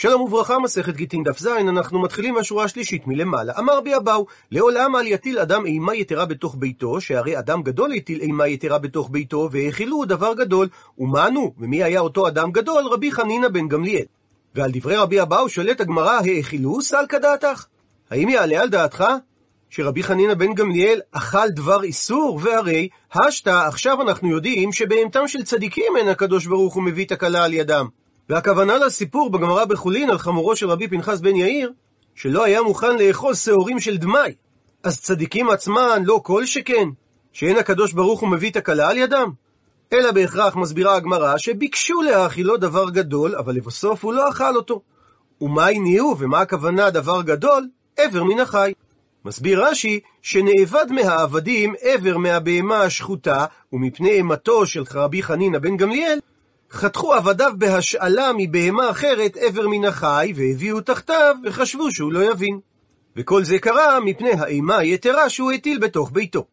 שלום וברכה, מסכת גיטין דף ז, אנחנו מתחילים מהשורה השלישית מלמעלה. אמר בי אבאו, לעולם אל יטיל אדם אימה יתרה בתוך ביתו, שהרי אדם גדול הטיל אימה יתרה בתוך ביתו, והאכילו דבר גדול. ומנו, ומי היה אותו אדם גדול? רבי חנינא בן גמליאל. ועל דברי רבי אבאו שואלת הגמרא, האכילו סל כדעתך? האם יעלה על דעתך שרבי חנינא בן גמליאל אכל דבר איסור? והרי, השתא, עכשיו אנחנו יודעים שבהמתם של צדיקים אין הקדוש ברוך הוא מביא תקלה על ידם. והכוונה לסיפור בגמרא בחולין על חמורו של רבי פנחס בן יאיר, שלא היה מוכן לאכול שעורים של דמאי. אז צדיקים עצמן לא כל שכן, שאין הקדוש ברוך הוא מביא תקלה על ידם. אלא בהכרח מסבירה הגמרא שביקשו להאכילו דבר גדול, אבל לבסוף הוא לא אכל אותו. ומה הניעו ומה הכוונה דבר גדול? עבר מן החי. מסביר רש"י שנאבד מהעבדים עבר מהבהמה השחוטה, ומפני אימתו של רבי חנינא בן גמליאל, חתכו עבדיו בהשאלה מבהמה אחרת עבר מן החי, והביאו תחתיו, וחשבו שהוא לא יבין. וכל זה קרה מפני האימה היתרה שהוא הטיל בתוך ביתו.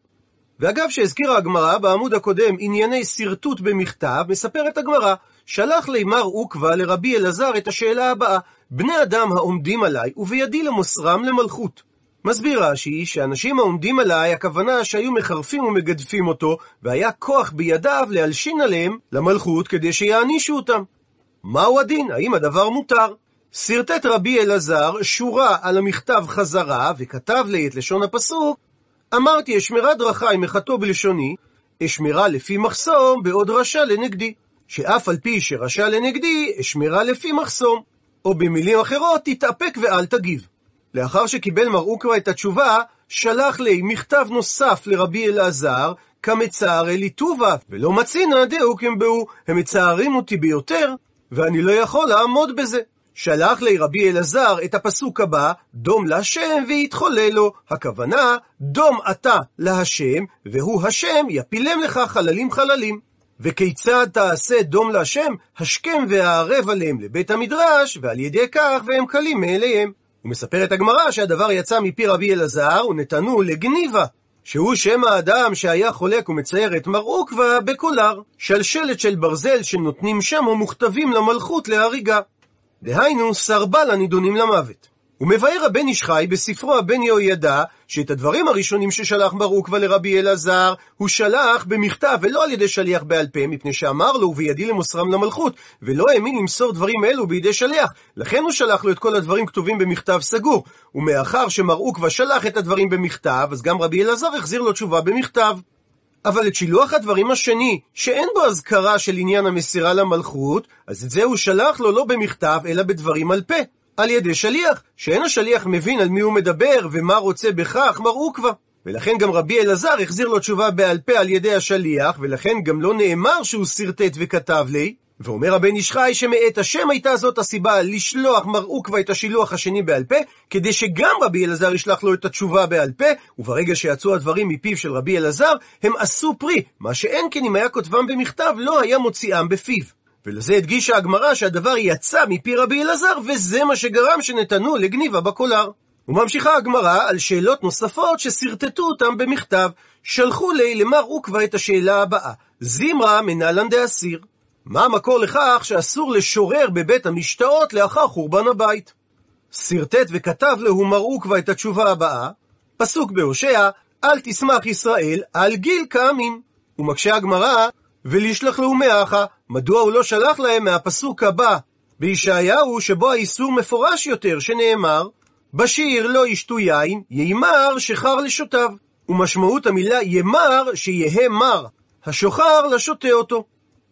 ואגב שהזכירה הגמרא בעמוד הקודם ענייני שרטוט במכתב, מספרת הגמרא, שלח לימר עוקבא לרבי אלעזר את השאלה הבאה, בני אדם העומדים עליי, ובידי למוסרם למלכות. מסביר רש"י שאנשים העומדים עליי, הכוונה שהיו מחרפים ומגדפים אותו, והיה כוח בידיו להלשין עליהם למלכות כדי שיענישו אותם. מהו הדין? האם הדבר מותר? שרטט רבי אלעזר שורה על המכתב חזרה, וכתב לי את לשון הפסוק, אמרתי אשמרה דרכי מחתו בלשוני, אשמרה לפי מחסום בעוד רשע לנגדי. שאף על פי שרשע לנגדי, אשמרה לפי מחסום. או במילים אחרות, תתאפק ואל תגיב. לאחר שקיבל מר אוקרא את התשובה, שלח לי מכתב נוסף לרבי אלעזר, כמצער אלי טובה, ולא מצינא דאוקים בהו, הם מצערים אותי ביותר, ואני לא יכול לעמוד בזה. שלח לי רבי אלעזר את הפסוק הבא, דום להשם ויתחולל לו. הכוונה, דום אתה להשם, והוא השם יפילם לך חללים חללים. וכיצד תעשה דום להשם? השכם והערב עליהם לבית המדרש, ועל ידי כך והם קלים מאליהם. ומספרת הגמרא שהדבר יצא מפי רבי אלעזר, ונתנו לגניבה, שהוא שם האדם שהיה חולק ומצייר את מר עוקווה בקולר, שלשלת של ברזל שנותנים שם ומוכתבים למלכות להריגה. דהיינו, סרבל הנידונים למוות. ומבאר הבן איש חי בספרו הבן יהוידע, שאת הדברים הראשונים ששלח בר לרבי אלעזר, הוא שלח במכתב ולא על ידי שליח בעל פה, מפני שאמר לו, ובידי למוסרם למלכות, ולא האמין למסור דברים אלו בידי שליח. לכן הוא שלח לו את כל הדברים כתובים במכתב סגור. ומאחר שמר עוקבא שלח את הדברים במכתב, אז גם רבי אלעזר החזיר לו תשובה במכתב. אבל את שילוח הדברים השני, שאין בו אזכרה של עניין המסירה למלכות, אז את זה הוא שלח לו לא במכתב, אלא בדברים על פה. על ידי שליח, שאין השליח מבין על מי הוא מדבר ומה רוצה בכך מר עוקווה. ולכן גם רבי אלעזר החזיר לו תשובה בעל פה על ידי השליח, ולכן גם לא נאמר שהוא שרטט וכתב לי. ואומר הבן איש חי שמאת השם הייתה זאת הסיבה לשלוח מר עוקווה את השילוח השני בעל פה, כדי שגם רבי אלעזר ישלח לו את התשובה בעל פה, וברגע שיצאו הדברים מפיו של רבי אלעזר, הם עשו פרי, מה שאין כן אם היה כותבם במכתב, לא היה מוציאם בפיו. ולזה הדגישה הגמרא שהדבר יצא מפי רבי אלעזר, וזה מה שגרם שנתנו לגניבה בקולר. וממשיכה הגמרא על שאלות נוספות ששרטטו אותם במכתב. שלחו לי למר עוקווה את השאלה הבאה: זמרה מנהלן דאסיר. מה המקור לכך שאסור לשורר בבית המשתאות לאחר חורבן הבית? שרטט וכתב לו מר עוקווה את התשובה הבאה, פסוק בהושע, אל תשמח ישראל, על גיל קמים. ומקשה הגמרא, ולשלח לו מאחה, מדוע הוא לא שלח להם מהפסוק הבא בישעיהו, שבו האיסור מפורש יותר, שנאמר, בשיר לא ישתו יין, יימר שחר לשותיו. ומשמעות המילה ימר, שיהא מר, השוחר לשותה אותו.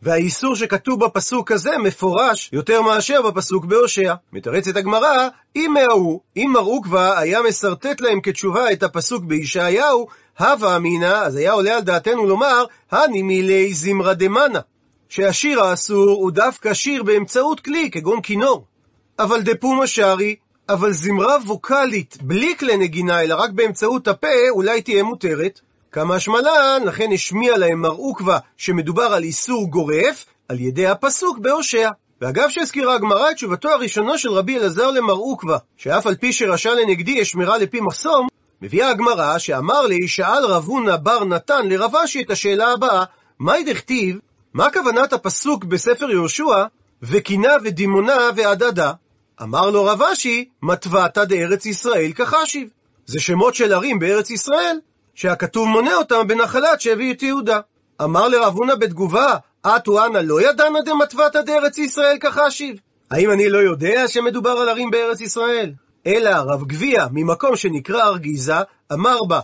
והאיסור שכתוב בפסוק הזה מפורש יותר מאשר בפסוק בהושע. מתרצת הגמרא, אם מההוא, אם מר עוקבא היה משרטט להם כתשובה את הפסוק בישעיהו, הווה אמינא, אז היה עולה על דעתנו לומר, הני מילי זמרא דמנה. שהשיר האסור הוא דווקא שיר באמצעות כלי, כגון כינור. אבל דפומה שרי, אבל זמרה ווקאלית, בלי כלי נגינה, אלא רק באמצעות הפה, אולי תהיה מותרת. כמה שמלן, לכן השמיע להם מר עוקווה שמדובר על איסור גורף, על ידי הפסוק בהושע. ואגב שהזכירה הגמרא את תשובתו הראשונה של רבי אלעזר למר עוקווה, שאף על פי שרשע לנגדי אשמרה לפי מחסום, מביאה הגמרא שאמר לי, שאל רב הונא בר נתן לרב אשי את השאלה הבאה, מהי דכתיב, מה כוונת הפסוק בספר יהושע, וקינה ודימונה ועדדה? אמר לו רב אשי, מטבתא דארץ ישראל כחשיב. זה שמות של ערים בארץ ישראל, שהכתוב מונה אותם בנחלת שהביא את יהודה. אמר לרב הונא בתגובה, אטו אנא לא ידענא דמטבתא דארץ ישראל כחשיב? האם אני לא יודע שמדובר על ערים בארץ ישראל? אלא רב גביע, ממקום שנקרא ארגיזה, אמר בה,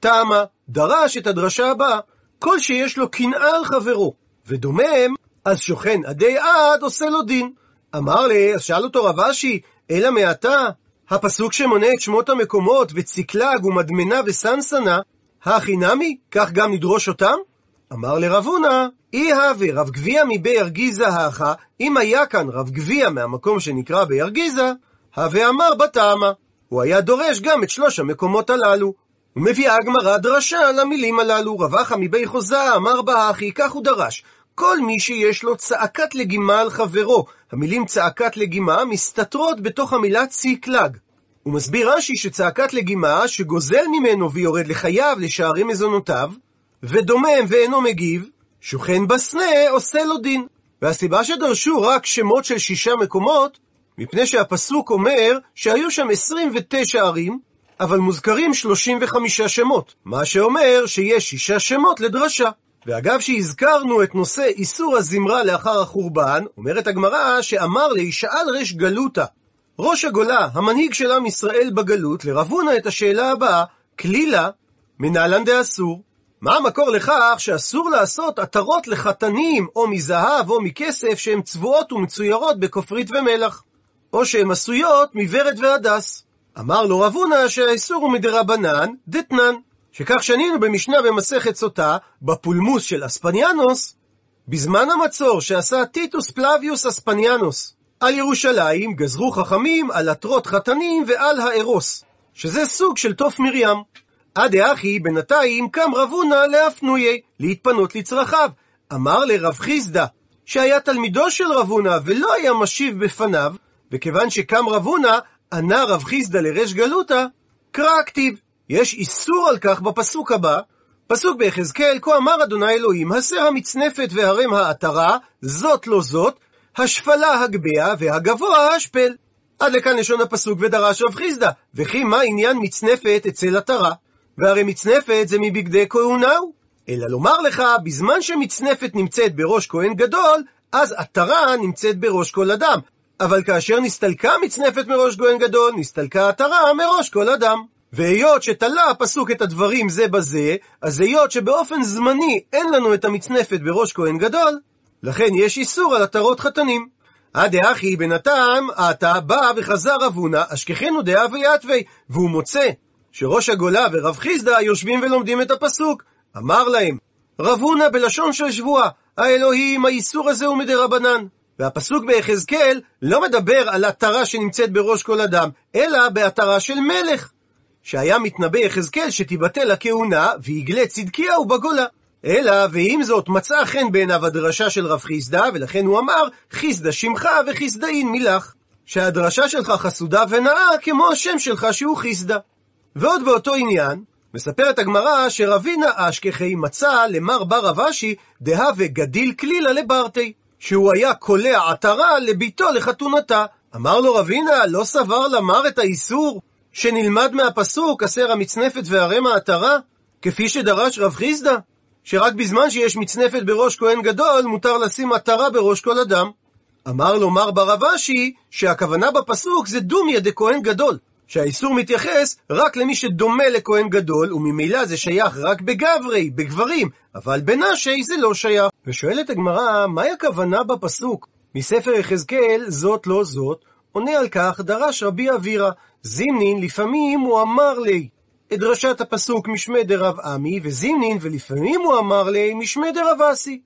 תמה, דרש את הדרשה הבאה, כל שיש לו קנאה על חברו, ודומם, אז שוכן עדי עד עושה לו דין. אמר לי, אז שאל אותו רב אשי, אלא מעתה, הפסוק שמונה את שמות המקומות, וציקלג ומדמנה וסנסנה, הכי נמי, כך גם נדרוש אותם? אמר לרב הונא, אי הווה רב גביע מבי ארגיזה האחה, אם היה כאן רב גביע מהמקום שנקרא בירגיזה, הווה אמר בתמה. הוא היה דורש גם את שלוש המקומות הללו. ומביאה הגמרא דרשה למילים הללו. רב אחא מבי חוזה אמר בהכי, כך הוא דרש. כל מי שיש לו צעקת לגימה על חברו. המילים צעקת לגימה מסתתרות בתוך המילה ציקלג. הוא מסביר רש"י שצעקת לגימה שגוזל ממנו ויורד לחייו, לשערי מזונותיו, ודומם ואינו מגיב, שוכן בסנה עושה לו דין. והסיבה שדרשו רק שמות של שישה מקומות, מפני שהפסוק אומר שהיו שם 29 ערים, אבל מוזכרים 35 שמות, מה שאומר שיש שישה שמות לדרשה. ואגב שהזכרנו את נושא איסור הזמרה לאחר החורבן, אומרת הגמרא שאמר לישאל ריש גלותא, ראש הגולה, המנהיג של עם ישראל בגלות, לרבונה את השאלה הבאה, כלילה, מנהלן דאסור. מה המקור לכך שאסור לעשות עטרות לחתנים, או מזהב או מכסף, שהן צבועות ומצוירות בכופרית ומלח, או שהן עשויות מוורד והדס? אמר לו רבונה שהאיסור הוא מדרבנן, דתנן. שכך שנינו במשנה במסכת סוטה, בפולמוס של אספניאנוס, בזמן המצור שעשה טיטוס פלביוס אספניאנוס על ירושלים, גזרו חכמים על עטרות חתנים ועל הארוס, שזה סוג של תוף מרים. עד דאחי בינתיים קם רב הונא לאפנויה, להתפנות לצרכיו. אמר לרב חיסדא, שהיה תלמידו של רב הונא ולא היה משיב בפניו, וכיוון שקם רב הונא, ענה רב חיסדא לריש גלותא, קרא כתיב. יש איסור על כך בפסוק הבא, פסוק ביחזקאל, כה אמר אדוני אלוהים, הסר המצנפת והרם העטרה, זאת לא זאת, השפלה הגביה והגבוה השפל. עד לכאן לשון הפסוק ודרש רב חיסדא, וכי מה עניין מצנפת אצל עטרה? והרי מצנפת זה מבגדי כהונהו. אלא לומר לך, בזמן שמצנפת נמצאת בראש כהן גדול, אז עטרה נמצאת בראש כל אדם. אבל כאשר נסתלקה מצנפת מראש כהן גדול, נסתלקה עטרה מראש כל אדם. והיות שתלה הפסוק את הדברים זה בזה, אז היות שבאופן זמני אין לנו את המצנפת בראש כהן גדול, לכן יש איסור על עטרות חתנים. עד דאחי בינתיים, עתה בא וחזר רב הונא, אשכחנו דעה ויתווי, והוא מוצא שראש הגולה ורב חיסדא יושבים ולומדים את הפסוק. אמר להם, רב הונא בלשון של שבועה, האלוהים, האיסור הזה הוא מדרבנן. והפסוק ביחזקאל לא מדבר על עטרה שנמצאת בראש כל אדם, אלא בעטרה של מלך. שהיה מתנבא יחזקאל שתיבטל הכהונה, ויגלה צדקיהו בגולה. אלא, ועם זאת, מצאה חן בעיניו הדרשה של רב חיסדא, ולכן הוא אמר, חיסדא שמך וחיסדאין מילך. שהדרשה שלך חסודה ונאה כמו השם שלך שהוא חיסדא. ועוד באותו עניין, מספרת הגמרא שרבינה אשכחי מצא למר בר רב אשי דהווה גדיל כלילה לברטי, שהוא היה קולע עטרה לביתו לחתונתה. אמר לו רבינה, לא סבר למר את האיסור שנלמד מהפסוק, אסר המצנפת והרם העטרה, כפי שדרש רב חיסדא, שרק בזמן שיש מצנפת בראש כהן גדול, מותר לשים עטרה בראש כל אדם. אמר לו מר ברב אשי, שהכוונה בפסוק זה דומיה דכהן גדול, שהאיסור מתייחס רק למי שדומה לכהן גדול, וממילא זה שייך רק בגברי, בגברים, אבל בנשי זה לא שייך. ושואלת הגמרא, מהי הכוונה בפסוק? מספר יחזקאל, זאת לא זאת, עונה על כך דרש רבי אבירה, זימנין לפעמים הוא אמר לי את דרשת הפסוק משמי דרב עמי, וזימנין ולפעמים הוא אמר לי משמי דרב אסי.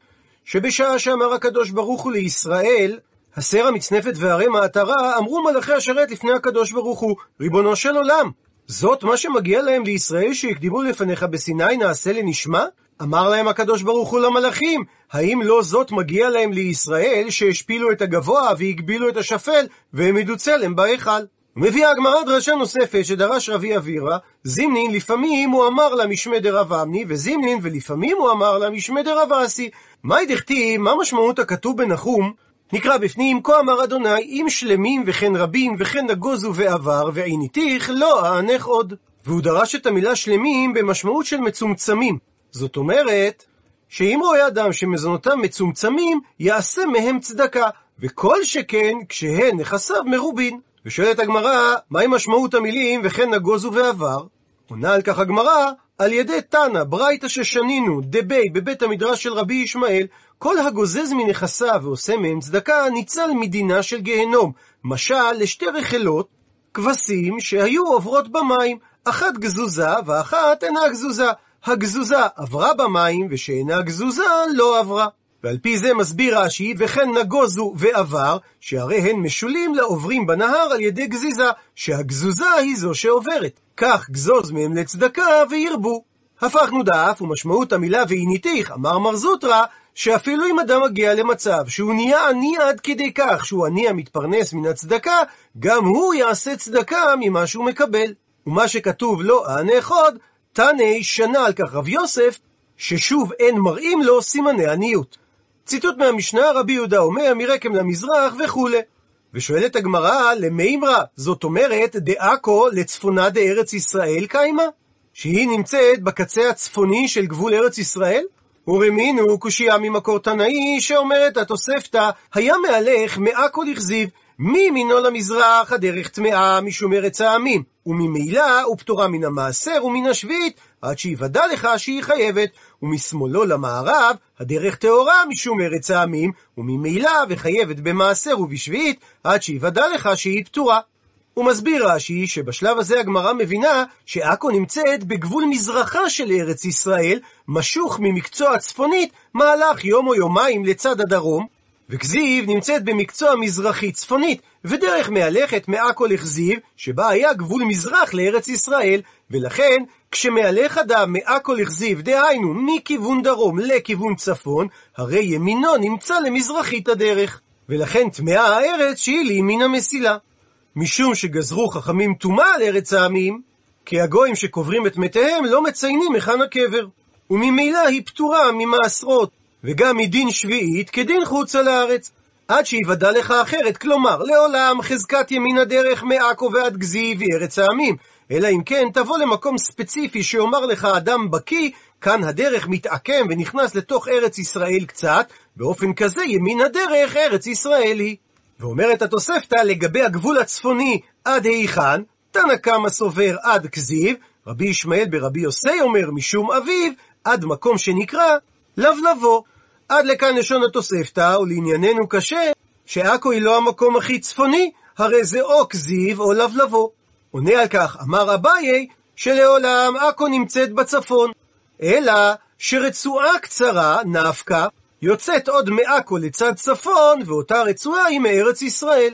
שבשעה שאמר הקדוש ברוך הוא לישראל, הסר המצנפת והרי מעטרה, אמרו מלאכי השרת לפני הקדוש ברוך הוא, ריבונו של עולם, זאת מה שמגיע להם לישראל שהקדימו לפניך בסיני נעשה לנשמע? אמר להם הקדוש ברוך הוא למלאכים, האם לא זאת מגיע להם לישראל שהשפילו את הגבוה והגבילו את השפל והעמידו צלם בהיכל? מביאה הגמרא דרשה נוספת שדרש רבי אבירה, זימנין לפעמים הוא אמר לה משמי דרב אמני, וזימנין ולפעמים הוא אמר לה משמי דרב אסי. מאי דכתיב, מה משמעות הכתוב בנחום, נקרא בפנים, כה אמר אדוני, אם שלמים וכן רבים וכן נגוזו ועבר, ועיניתיך לא אענך עוד. והוא דרש את המילה שלמים במשמעות של מצומצמים. זאת אומרת, שאם רואה אדם שמזונותיו מצומצמים, יעשה מהם צדקה, וכל שכן כשהן נכסיו מרובין. ושואלת הגמרא, מהי משמעות המילים וכן נגוזו ועבר? עונה על כך הגמרא, על ידי תנא, ברייתא ששנינו, דבי, בבית המדרש של רבי ישמעאל, כל הגוזז מנכסיו ועושה מהם צדקה, ניצל מדינה של גיהנום. משל לשתי רחלות, כבשים שהיו עוברות במים, אחת גזוזה ואחת אינה גזוזה. הגזוזה עברה במים, ושאינה גזוזה לא עברה. ועל פי זה מסביר רש"י, וכן נגוזו ועבר, שהרי הן משולים לעוברים בנהר על ידי גזיזה, שהגזוזה היא זו שעוברת. כך גזוז מהם לצדקה וירבו. הפכנו דף, ומשמעות המילה ועיניתיך, אמר מר זוטרא, שאפילו אם אדם מגיע למצב שהוא נהיה עני עד כדי כך שהוא עני המתפרנס מן הצדקה, גם הוא יעשה צדקה ממה שהוא מקבל. ומה שכתוב לא אענך עוד, תנא שנה על כך רב יוסף, ששוב אין מראים לו סימני עניות. ציטוט מהמשנה רבי יהודה אומר מרקם למזרח וכולי. ושואלת הגמרא, למימרא, זאת אומרת דעכו לצפונה דארץ ישראל קיימה? שהיא נמצאת בקצה הצפוני של גבול ארץ ישראל? ורמינו קושייה ממקור תנאי שאומרת התוספתא, היה מהלך מעכו לכזיב, מימינו למזרח הדרך טמאה משום ארץ העמים, וממילא הוא פטורה מן המעשר ומן השביעית, עד שיוודע לך שהיא חייבת, ומשמאלו למערב הדרך טהורה משום ארץ העמים, וממילא וחייבת במעשר ובשביעית, עד שיוודע לך שהיא פטורה. הוא מסביר רש"י שבשלב הזה הגמרא מבינה שעכו נמצאת בגבול מזרחה של ארץ ישראל, משוך ממקצוע צפונית מהלך יום או יומיים לצד הדרום, וכזיב נמצאת במקצוע מזרחי צפונית, ודרך מהלכת מעכו לכזיב, שבה היה גבול מזרח לארץ ישראל, ולכן כשמהלך אדם מעכו לכזיב, דהיינו מכיוון דרום לכיוון צפון, הרי ימינו נמצא למזרחית הדרך. ולכן טמאה הארץ שהיא לימין המסילה. משום שגזרו חכמים טומאה על ארץ העמים, כי הגויים שקוברים את מתיהם לא מציינים היכן הקבר. וממילא היא פטורה ממעשרות, וגם מדין שביעית כדין חוצה לארץ. עד שיוודע לך אחרת, כלומר, לעולם חזקת ימין הדרך מעכו ועד גזי וארץ העמים. אלא אם כן תבוא למקום ספציפי שיאמר לך אדם בקיא, כאן הדרך מתעקם ונכנס לתוך ארץ ישראל קצת, באופן כזה ימין הדרך ארץ ישראל היא. ואומרת התוספתא לגבי הגבול הצפוני עד היכן, תנא קמא סובר עד כזיב, רבי ישמעאל ברבי יוסי אומר משום אביו, עד מקום שנקרא לבלבו. עד לכאן לשון התוספתא, ולענייננו קשה, שעכו היא לא המקום הכי צפוני, הרי זה או כזיב או לבלבו. עונה על כך, אמר אביי, שלעולם עכו נמצאת בצפון. אלא שרצועה קצרה, נפקא, יוצאת עוד מעכו לצד צפון, ואותה רצועה היא מארץ ישראל.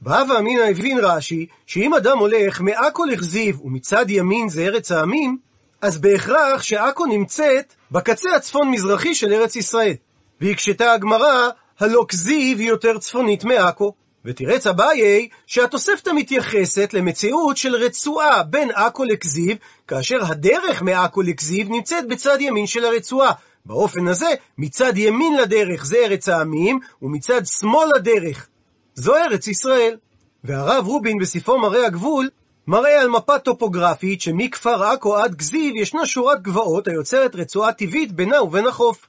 בהווה אמינא הבין רש"י, שאם אדם הולך מעכו לכזיב ומצד ימין זה ארץ העמים, אז בהכרח שעכו נמצאת בקצה הצפון-מזרחי של ארץ ישראל. והקשתה הגמרא, הלא כזיב היא יותר צפונית מעכו. ותירץ אביי שהתוספתא מתייחסת למציאות של רצועה בין עכו לכזיב, כאשר הדרך מעכו לכזיב נמצאת בצד ימין של הרצועה. באופן הזה, מצד ימין לדרך זה ארץ העמים, ומצד שמאל לדרך זו ארץ ישראל. והרב רובין בספרו מראה הגבול, מראה על מפה טופוגרפית שמכפר עכו עד גזיב ישנה שורת גבעות היוצרת רצועה טבעית בינה ובין החוף.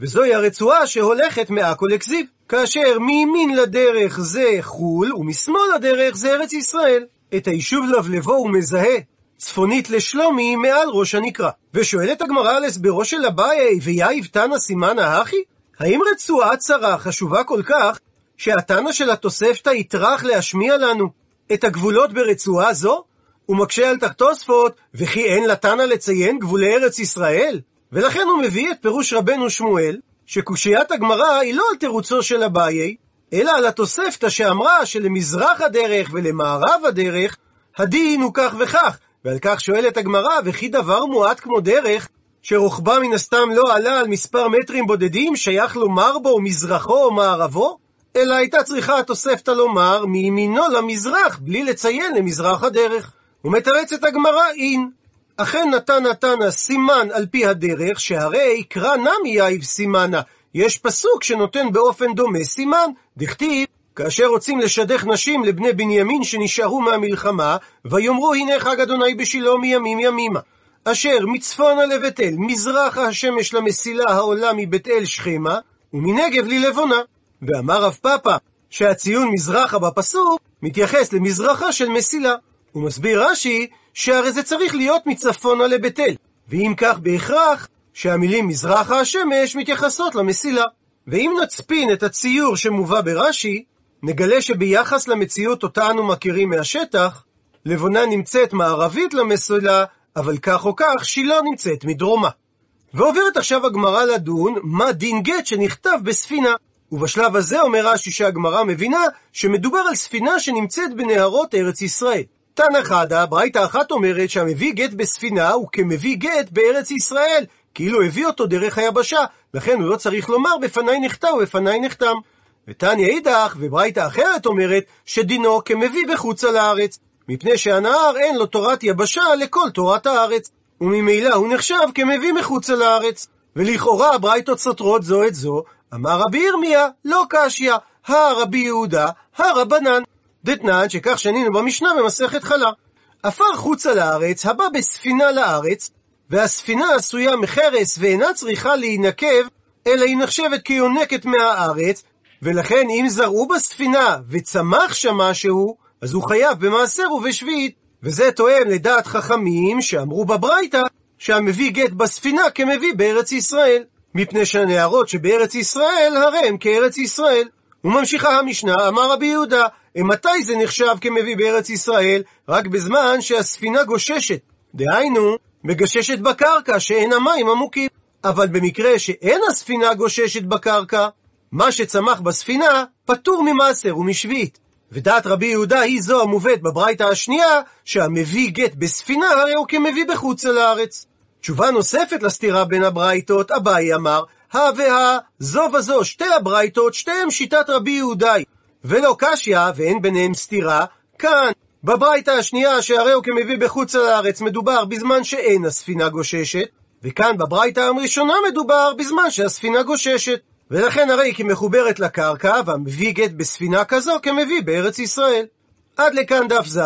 וזוהי הרצועה שהולכת מעכו לכזיב, כאשר מימין לדרך זה חו"ל, ומשמאל לדרך זה ארץ ישראל. את היישוב לבלבו הוא מזהה צפונית לשלומי מעל ראש הנקרה. ושואלת הגמרא על הסברו של אביי, ויאיב תנא סימנא הכי? האם רצועה צרה חשובה כל כך, שהתנא של התוספתא יטרח להשמיע לנו את הגבולות ברצועה זו? הוא מקשה על תחתוספות, וכי אין לתנא לציין גבולי ארץ ישראל? ולכן הוא מביא את פירוש רבנו שמואל, שקושיית הגמרא היא לא על תירוצו של אביי, אלא על התוספתא שאמרה שלמזרח הדרך ולמערב הדרך, הדין הוא כך וכך, ועל כך שואלת הגמרא, וכי דבר מועט כמו דרך, שרוחבה מן הסתם לא עלה על מספר מטרים בודדים, שייך לומר בו מזרחו או מערבו? אלא הייתה צריכה התוספתא לומר מימינו למזרח, בלי לציין למזרח הדרך. ומתרצת הגמרא אין. אכן נתן נתנה סימן על פי הדרך, שהרי קרא נמי יאיב סימנה, יש פסוק שנותן באופן דומה סימן, דכתיב כאשר רוצים לשדך נשים לבני בנימין שנשארו מהמלחמה, ויאמרו הנה חג אדוני בשילה מימים ימימה. אשר מצפונה לבית אל, מזרחה השמש למסילה העולה מבית אל שכמה, ומנגב ללבונה. ואמר רב פאפא, שהציון מזרחה בפסוק מתייחס למזרחה של מסילה. הוא מסביר רש"י, שהרי זה צריך להיות מצפונה לבית אל, ואם כך בהכרח, שהמילים מזרחה השמש מתייחסות למסילה. ואם נצפין את הציור שמובא ברש"י, נגלה שביחס למציאות אותה אנו מכירים מהשטח, לבונה נמצאת מערבית למסילה, אבל כך או כך שילה נמצאת מדרומה. ועוברת עכשיו הגמרא לדון מה דין גט שנכתב בספינה. ובשלב הזה אומר רש"י שהגמרא מבינה שמדובר על ספינה שנמצאת בנהרות ארץ ישראל. תנא חדא, ברייתא אחת אומרת שהמביא גט בספינה הוא כמביא גט בארץ ישראל, כאילו הביא אותו דרך היבשה, לכן הוא לא צריך לומר בפניי נחתם ובפניי נחתם. ותניא אידך, וברייתא אחרת אומרת, שדינו כמביא בחוצה לארץ, מפני שהנהר אין לו תורת יבשה לכל תורת הארץ, וממילא הוא נחשב כמביא מחוצה לארץ. ולכאורה הברייתות סותרות זו את זו, אמר רבי ירמיה, לא קשיא, הרבי יהודה, הרבנן. דתנן שכך שנינו במשנה במסכת חלה. עפר חוצה לארץ, הבא בספינה לארץ, והספינה עשויה מחרס ואינה צריכה להינקב, אלא היא נחשבת כיונקת מהארץ, ולכן אם זרעו בספינה וצמח שם משהו, אז הוא חייב במעשר ובשביעית. וזה תואם לדעת חכמים שאמרו בברייתא שהמביא גט בספינה כמביא בארץ ישראל. מפני שהנערות שבארץ ישראל הרי הם כארץ ישראל. וממשיכה המשנה, אמר רבי יהודה, מתי זה נחשב כמביא בארץ ישראל? רק בזמן שהספינה גוששת. דהיינו, מגששת בקרקע שאין המים עמוקים. אבל במקרה שאין הספינה גוששת בקרקע, מה שצמח בספינה פטור ממעשר ומשביעית. ודעת רבי יהודה היא זו המובאת בברייתא השנייה, שהמביא גט בספינה הרי הוא כמביא בחוץ לארץ. תשובה נוספת לסתירה בין הברייתות, אביי אמר, הא והא, זו וזו, שתי הברייתות, שתיהם שיטת רבי יהודאי. ולא קשיא, ואין ביניהם סתירה, כאן, בברייתא השנייה, שהרי הוא כמביא בחוץ לארץ, מדובר בזמן שאין הספינה גוששת, וכאן בברייתא הראשונה מדובר בזמן שהספינה גוששת. ולכן הרי כי מחוברת לקרקע, והמביא גט בספינה כזו כמביא בארץ ישראל. עד לכאן דף ז.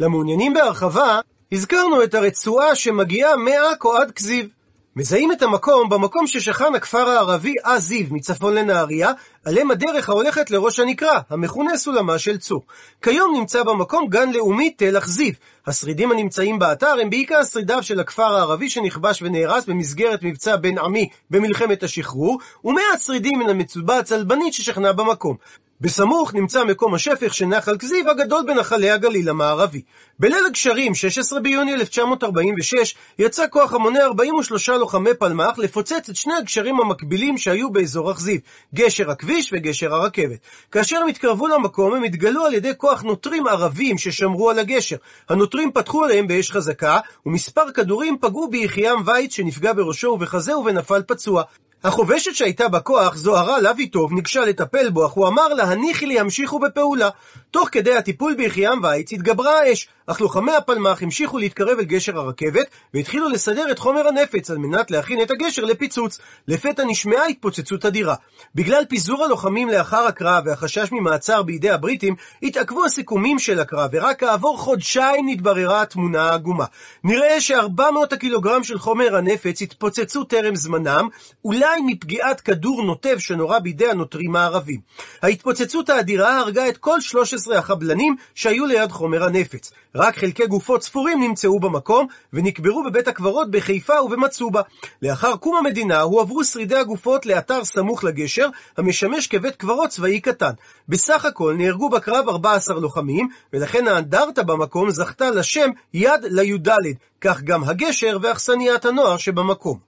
למעוניינים בהרחבה, הזכרנו את הרצועה שמגיעה מעכו עד כזיב. מזהים את המקום במקום ששכן הכפר הערבי א-זיו מצפון לנהריה, עליהם הדרך ההולכת לראש הנקרה, המכונה סולמה של צור. כיום נמצא במקום גן לאומי תל אכזיב. השרידים הנמצאים באתר הם בעיקר שרידיו של הכפר הערבי שנכבש ונהרס במסגרת מבצע בן עמי במלחמת השחרור, ומעט שרידים מן המצובה הצלבנית ששכנה במקום. בסמוך נמצא מקום השפך של נחל כזיב הגדול בנחלי הגליל המערבי. בליל הגשרים, 16 ביוני 1946, יצא כוח המונה 43 לוחמי פלמ"ח לפוצץ את שני הגשרים המקבילים שהיו באזור אכזיב, גשר הכביש וגשר הרכבת. כאשר הם התקרבו למקום, הם התגלו על ידי כוח נוטרים ערבים ששמרו על הגשר. הנוטרים פתחו עליהם באש חזקה, ומספר כדורים פגעו ביחיעם וייץ שנפגע בראשו ובחזהו ונפל פצוע. החובשת שהייתה בכוח, זוהרה לויטוב, ניגשה לטפל בו, אך הוא אמר לה, הניחי לי, המשיכו בפעולה. תוך כדי הטיפול ביחיעם וייץ התגברה האש, אך לוחמי הפלמ"ח המשיכו להתקרב אל גשר הרכבת, והתחילו לסדר את חומר הנפץ על מנת להכין את הגשר לפיצוץ. לפתע נשמעה התפוצצות אדירה. בגלל פיזור הלוחמים לאחר הקרב והחשש ממעצר בידי הבריטים, התעכבו הסיכומים של הקרב, ורק כעבור חודשיים נתבררה התמונה העגומה. נראה ש-400 הקילוגרם של חומר הנפץ התפוצצו טרם זמנם, אולי מפגיעת כדור נוטב שנורה בידי הנוטרים הערבים. ההתפוצצות האדירה הרגה את כל 13 החבלנים שהיו ליד חומר הנפץ. רק חלקי גופות ספורים נמצאו במקום, ונקברו בבית הקברות בחיפה ובמצובה. לאחר קום המדינה הועברו שרידי הגופות לאתר סמוך לגשר, המשמש כבית קברות צבאי קטן. בסך הכל נהרגו בקרב 14 לוחמים, ולכן האנדרטה במקום זכתה לשם יד לי"ד, כך גם הגשר ואכסניית הנוער שבמקום.